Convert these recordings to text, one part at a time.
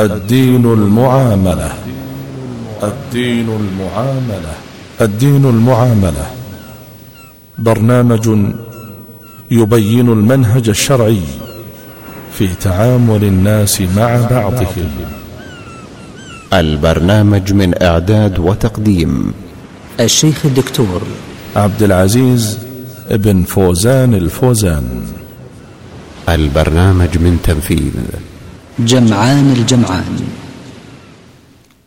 الدين المعاملة. الدين المعاملة. الدين المعاملة. برنامج يبين المنهج الشرعي في تعامل الناس مع بعضهم. البرنامج من إعداد وتقديم الشيخ الدكتور عبد العزيز بن فوزان الفوزان. البرنامج من تنفيذ جمعان الجمعان.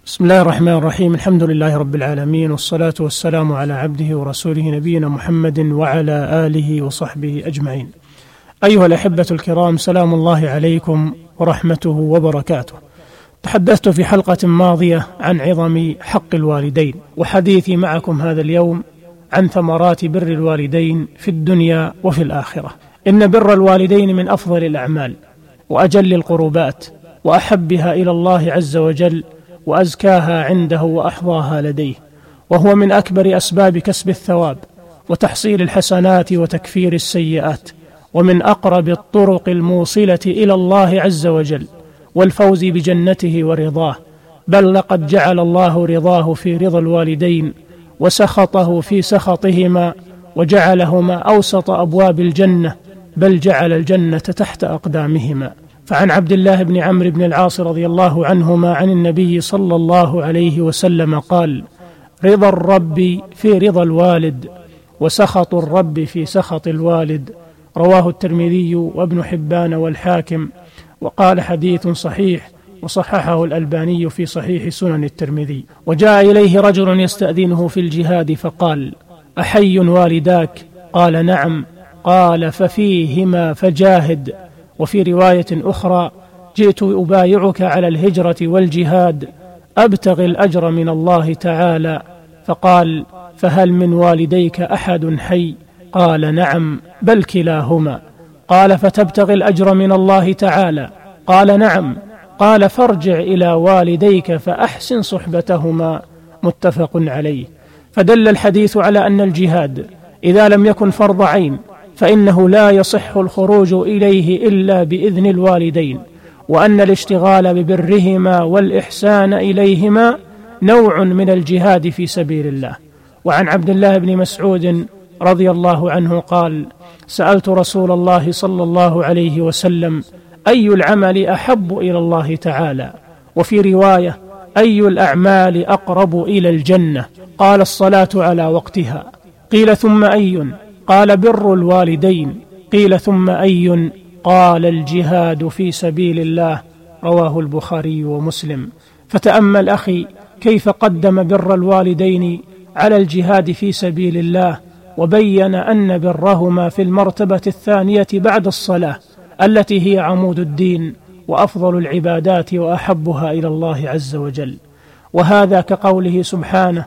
بسم الله الرحمن الرحيم. الحمد لله رب العالمين والصلاة والسلام على عبده ورسوله نبينا محمد وعلى آله وصحبه أجمعين. أيها الأحبة الكرام سلام الله عليكم ورحمته وبركاته. تحدثت في حلقة ماضية عن عظم حق الوالدين وحديثي معكم هذا اليوم عن ثمرات بر الوالدين في الدنيا وفي الآخرة. إن بر الوالدين من أفضل الأعمال. وأجل القربات وأحبها إلى الله عز وجل وأزكاها عنده وأحظاها لديه وهو من أكبر أسباب كسب الثواب وتحصيل الحسنات وتكفير السيئات ومن أقرب الطرق الموصلة إلى الله عز وجل والفوز بجنته ورضاه بل لقد جعل الله رضاه في رضا الوالدين وسخطه في سخطهما وجعلهما أوسط أبواب الجنة بل جعل الجنة تحت أقدامهما. فعن عبد الله بن عمرو بن العاص رضي الله عنهما عن النبي صلى الله عليه وسلم قال رضا الرب في رضا الوالد وسخط الرب في سخط الوالد رواه الترمذي وابن حبان والحاكم. وقال حديث صحيح وصححه الألباني في صحيح سنن الترمذي. وجاء إليه رجل يستأذنه في الجهاد فقال أحي والداك؟ قال نعم قال ففيهما فجاهد. وفي رواية أخرى جئت أبايعك على الهجرة والجهاد أبتغي الأجر من الله تعالى. فقال فهل من والديك أحد حي؟ قال نعم بل كلاهما. قال فتبتغي الأجر من الله تعالى؟ قال نعم. قال فارجع إلى والديك فأحسن صحبتهما. متفق عليه. فدل الحديث على أن الجهاد إذا لم يكن فرض عين فإنه لا يصح الخروج إليه إلا بإذن الوالدين وأن الاشتغال ببرهما والإحسان إليهما نوع من الجهاد في سبيل الله. وعن عبد الله بن مسعود رضي الله عنه قال سألت رسول الله صلى الله عليه وسلم أي العمل أحب إلى الله تعالى؟ وفي رواية أي الأعمال أقرب إلى الجنة؟ قال الصلاة على وقتها. قيل ثم أي؟ قال بر الوالدين. قيل ثم أي قال الجهاد في سبيل الله. رواه البخاري ومسلم. فتأمل أخي كيف قدم بر الوالدين على الجهاد في سبيل الله. وبين أن برهما في المرتبة الثانية بعد الصلاة التي هي عمود الدين وأفضل العبادات وأحبها إلى الله عز وجل. وهذا كقوله سبحانه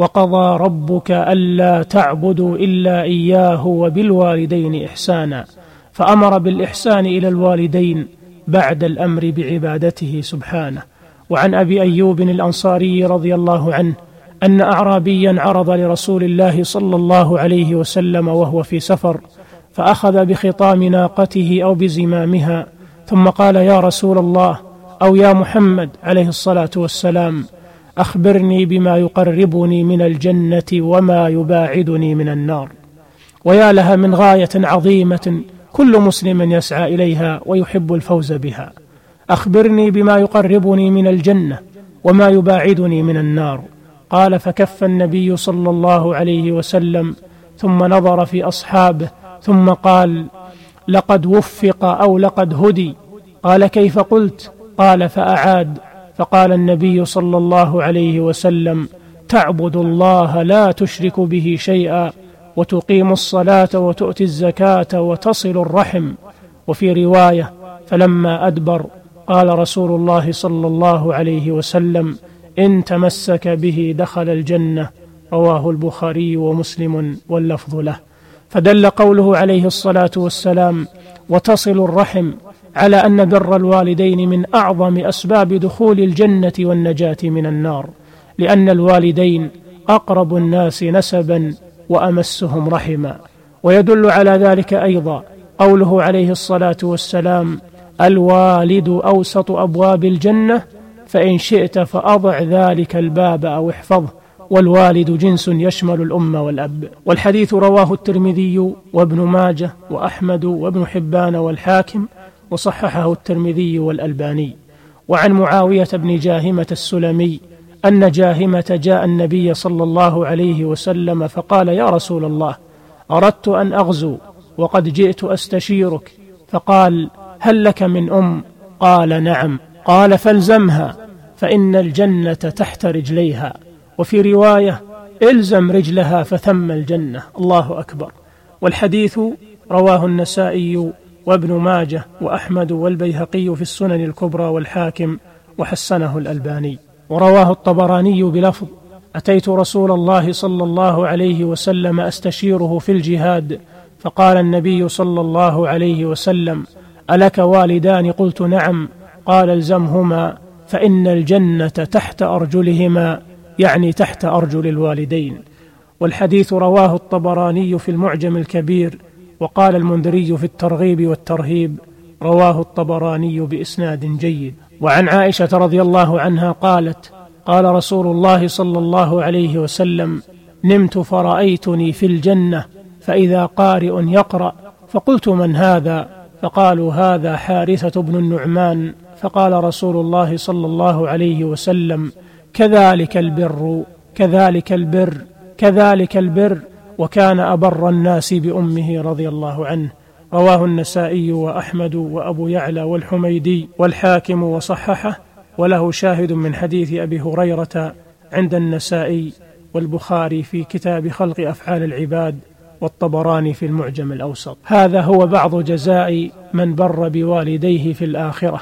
وقضى ربك ألا تعبدوا إلا إياه وبالوالدين إحسانا فأمر بالإحسان إلى الوالدين بعد الأمر بعبادته سبحانه. وعن أبي أيوب الأنصاري رضي الله عنه أن اعرابيا عرض لرسول الله صلى الله عليه وسلم وهو في سفر فأخذ بخطام ناقته أو بزمامها ثم قال يا رسول الله أو يا محمد عليه الصلاة والسلام أخبرني بما يقربني من الجنة وما يباعدني من النار. ويا لها من غاية عظيمة كل مسلم يسعى إليها ويحب الفوز بها. أخبرني بما يقربني من الجنة وما يباعدني من النار. قال فكف النبي صلى الله عليه وسلم ثم نظر في أصحابه ثم قال لقد وفق أو لقد هدي. قال كيف قلت؟ قال فأعاد. فقال النبي صلى الله عليه وسلم تعبد الله لا تشرك به شيئا وتقيم الصلاة وتؤتي الزكاة وتصل الرحم. وفي رواية فلما أدبر قال رسول الله صلى الله عليه وسلم إن تمسك به دخل الجنة. رواه البخاري ومسلم واللفظ له. فدل قوله عليه الصلاة والسلام وتصل الرحم على أن بر الوالدين من أعظم أسباب دخول الجنة والنجاة من النار لأن الوالدين أقرب الناس نسبا وأمسهم رحما. ويدل على ذلك أيضا قوله عليه الصلاة والسلام الوالد أوسط أبواب الجنة فإن شئت فأضع ذلك الباب أو احفظه والوالد جنس يشمل الام والأب. والحديث رواه الترمذي وابن ماجه وأحمد وابن حبان والحاكم وصححه الترمذي والألباني. وعن معاوية بن جاهمة السلمي أن جاهمة جاء النبي صلى الله عليه وسلم فقال يا رسول الله أردت أن أغزو وقد جئت أستشيرك. فقال هل لك من أم؟ قال نعم. قال فالزمها فإن الجنة تحت رجليها. وفي رواية إلزم رجلها فثم الجنة. الله أكبر. والحديث رواه النسائي وابن ماجه وأحمد والبيهقي في السنن الكبرى والحاكم وحسنه الألباني. ورواه الطبراني بلفظ أتيت رسول الله صلى الله عليه وسلم أستشيره في الجهاد فقال النبي صلى الله عليه وسلم ألك والدان؟ قلت نعم. قال ألزمهما فإن الجنة تحت أرجلهما يعني تحت أرجل الوالدين. والحديث رواه الطبراني في المعجم الكبير وقال المنذري في الترغيب والترهيب رواه الطبراني بإسناد جيد. وعن عائشة رضي الله عنها قالت قال رسول الله صلى الله عليه وسلم نمت فرأيتني في الجنة فإذا قارئ يقرأ. فقلت من هذا؟ فقالوا هذا حارثة بن النعمان. فقال رسول الله صلى الله عليه وسلم كذلك البر كذلك البر كذلك البر. وكان أبر الناس بأمه رضي الله عنه. رواه النسائي وأحمد وأبو يعلى والحميدي والحاكم وصححه وله شاهد من حديث أبي هريرة عند النسائي والبخاري في كتاب خلق أفعال العباد والطبراني في المعجم الأوسط. هذا هو بعض جزاء من بر بوالديه في الآخرة.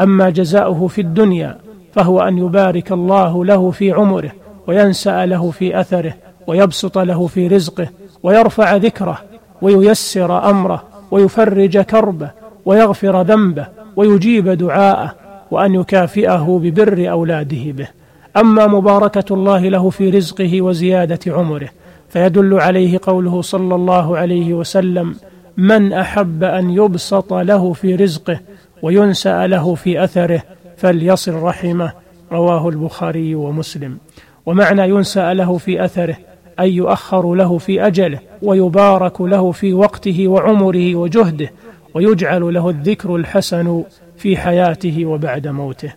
أما جزاؤه في الدنيا فهو أن يبارك الله له في عمره وينسأ له في أثره ويبسط له في رزقه ويرفع ذكره وييسر أمره ويفرج كربه ويغفر ذنبه ويجيب دعاءه وأن يكافئه ببر أولاده به. أما مباركة الله له في رزقه وزيادة عمره فيدل عليه قوله صلى الله عليه وسلم من أحب أن يبسط له في رزقه وينسأ له في أثره فليصل رحمه رواه البخاري ومسلم. ومعنى ينسأ له في أثره أن يؤخر له في أجله ويبارك له في وقته وعمره وجهده ويجعل له الذكر الحسن في حياته وبعد موته.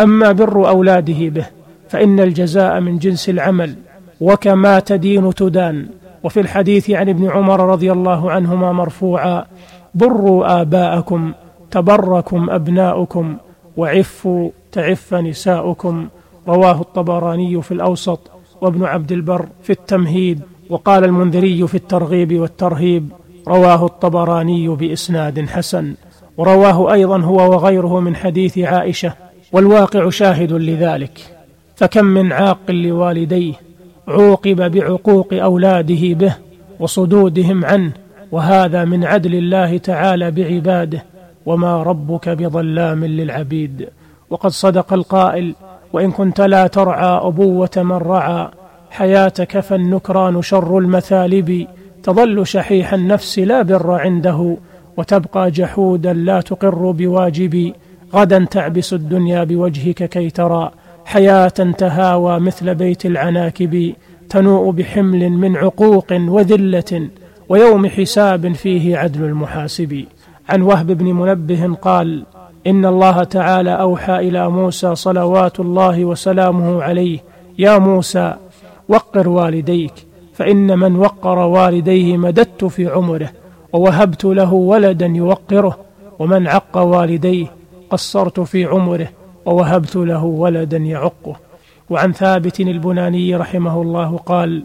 أما بر أولاده به فإن الجزاء من جنس العمل وكما تدين تدان. وفي الحديث عن ابن عمر رضي الله عنهما مرفوعا بروا آباءكم تبركم أبناؤكم وعفوا تعف نساؤكم. رواه الطبراني في الأوسط. وابن عبد البر في التمهيد وقال المنذري في الترغيب والترهيب رواه الطبراني بإسناد حسن. ورواه أيضا هو وغيره من حديث عائشة والواقع شاهد لذلك. فكم من عاق لوالديه عوقب بعقوق أولاده به وصدودهم عنه وهذا من عدل الله تعالى بعباده وما ربك بظلام للعبيد وقد صدق القائل وإن كنت لا ترعى أبوة من رعى حياتك فالنكران شر المثالب. تظل شحيح النفس لا بر عنده وتبقى جحودا لا تقر بواجب. غدا تعبس الدنيا بوجهك كي ترى حياة تهاوى مثل بيت العناكب. تنوء بحمل من عقوق وذلة ويوم حساب فيه عدل المحاسب. عن وهب بن منبه قال إن الله تعالى أوحى إلى موسى صلوات الله وسلامه عليه يا موسى وقر والديك فإن من وقر والديه مددت في عمره ووهبت له ولدا يوقره ومن عق والديه قصرت في عمره ووهبت له ولدا يعقه. وعن ثابت البناني رحمه الله قال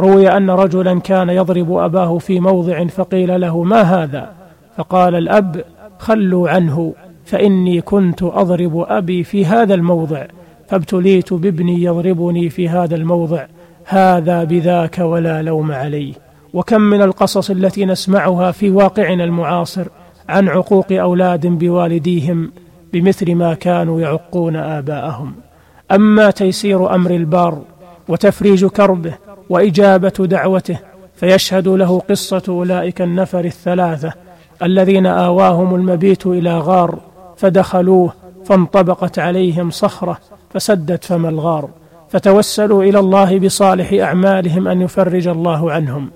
روي أن رجلا كان يضرب أباه في موضع فقيل له ما هذا؟ فقال الأب خلوا عنه. فإني كنت أضرب أبي في هذا الموضع فابتليت بابني يضربني في هذا الموضع هذا بذاك ولا لوم عليه. وكم من القصص التي نسمعها في واقعنا المعاصر عن عقوق أولاد بوالديهم بمثل ما كانوا يعقون آباءهم. أما تيسير أمر البار وتفريج كربه وإجابة دعوته فيشهد له قصة أولئك النفر الثلاثة الذين آواهم المبيت إلى غار فدخلوه فانطبقت عليهم صخرة فسدت فم الغار فتوسلوا إلى الله بصالح أعمالهم أن يفرج الله عنهم.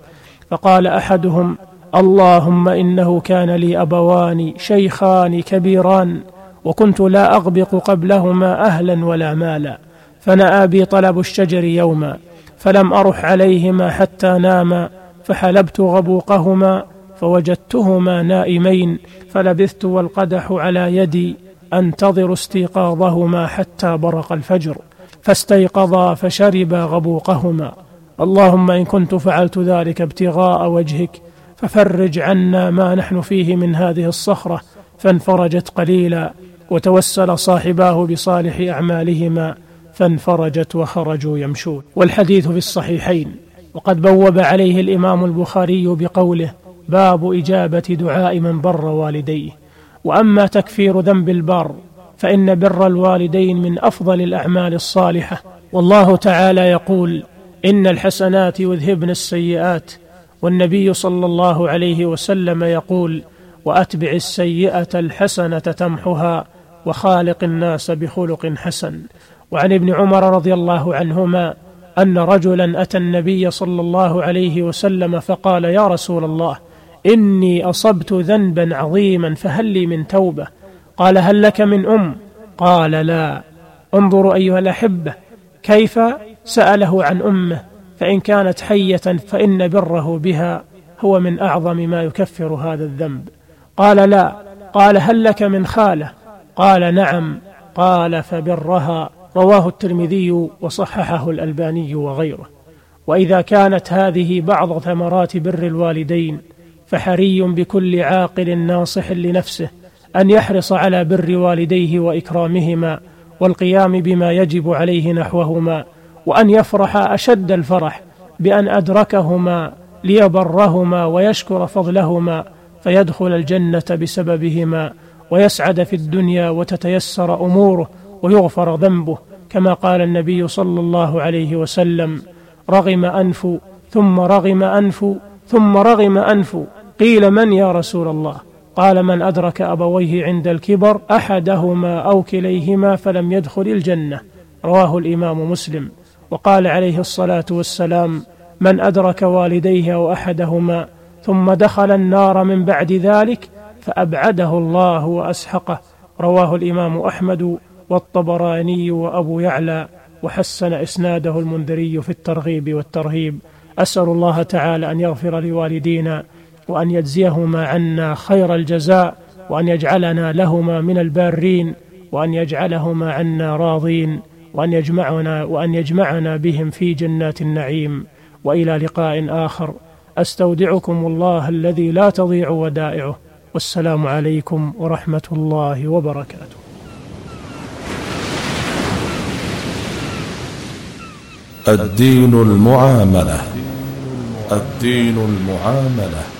فقال أحدهم اللهم إنه كان لي أبوان شيخان كبيران وكنت لا أغبق قبلهما أهلا ولا مالا فنأى بي طلب الشجر يوما فلم أرح عليهما حتى ناما فحلبت غبوقهما فوجدتهما نائمين فلبثت والقدح على يدي أنتظر استيقاظهما حتى برق الفجر فاستيقظا فشربا غبوقهما. اللهم إن كنت فعلت ذلك ابتغاء وجهك ففرج عنا ما نحن فيه من هذه الصخرة فانفرجت قليلا وتوسل صاحباه بصالح أعمالهما فانفرجت وخرجوا يمشون. والحديث في الصحيحين وقد بوب عليه الإمام البخاري بقوله باب إجابة دعاء من بر والديه. وأما تكفير ذنب البار فإن بر الوالدين من أفضل الأعمال الصالحة. والله تعالى يقول إن الحسنات يذهبن السيئات. والنبي صلى الله عليه وسلم يقول وأتبع السيئة الحسنة تمحها وخالق الناس بخلق حسن. وعن ابن عمر رضي الله عنهما أن رجلا أتى النبي صلى الله عليه وسلم فقال يا رسول الله إني أصبت ذنبا عظيما فهل لي من توبة؟ قال هل لك من أم؟ قال لا. انظروا أيها الأحبة كيف سأله عن أمه؟ فإن كانت حية فإن بره بها هو من أعظم ما يكفر هذا الذنب. قال لا. قال هل لك من خالة؟ قال نعم. قال فبرها. رواه الترمذي وصححه الألباني وغيره. وإذا كانت هذه بعض ثمرات بر الوالدين فحري بكل عاقل ناصح لنفسه أن يحرص على بر والديه وإكرامهما والقيام بما يجب عليه نحوهما وأن يفرح أشد الفرح بأن أدركهما ليبرهما ويشكر فضلهما فيدخل الجنة بسببهما ويسعد في الدنيا وتتيسر أموره ويغفر ذنبه كما قال النبي صلى الله عليه وسلم رغم أنف ثم رغم أنف ثم رغم أنف قيل من يا رسول الله؟ قال من أدرك أبويه عند الكبر أحدهما أو كليهما فلم يدخل الجنة. رواه الإمام مسلم. وقال عليه الصلاة والسلام من أدرك والديه أو أحدهما ثم دخل النار من بعد ذلك فأبعده الله وأسحقه. رواه الإمام أحمد والطبراني وأبو يعلى وحسن إسناده المنذري في الترغيب والترهيب. أسأل الله تعالى أن يغفر لوالدينا وأن يجزيهما عنا خير الجزاء وأن يجعلنا لهما من البارين وأن يجعلهما عنا راضين وأن يجمعنا وأن يجمعنا بهم في جنات النعيم. وإلى لقاء آخر. أستودعكم الله الذي لا تضيع ودائعه. والسلام عليكم ورحمة الله وبركاته. الدين المعاملة. الدين المعاملة.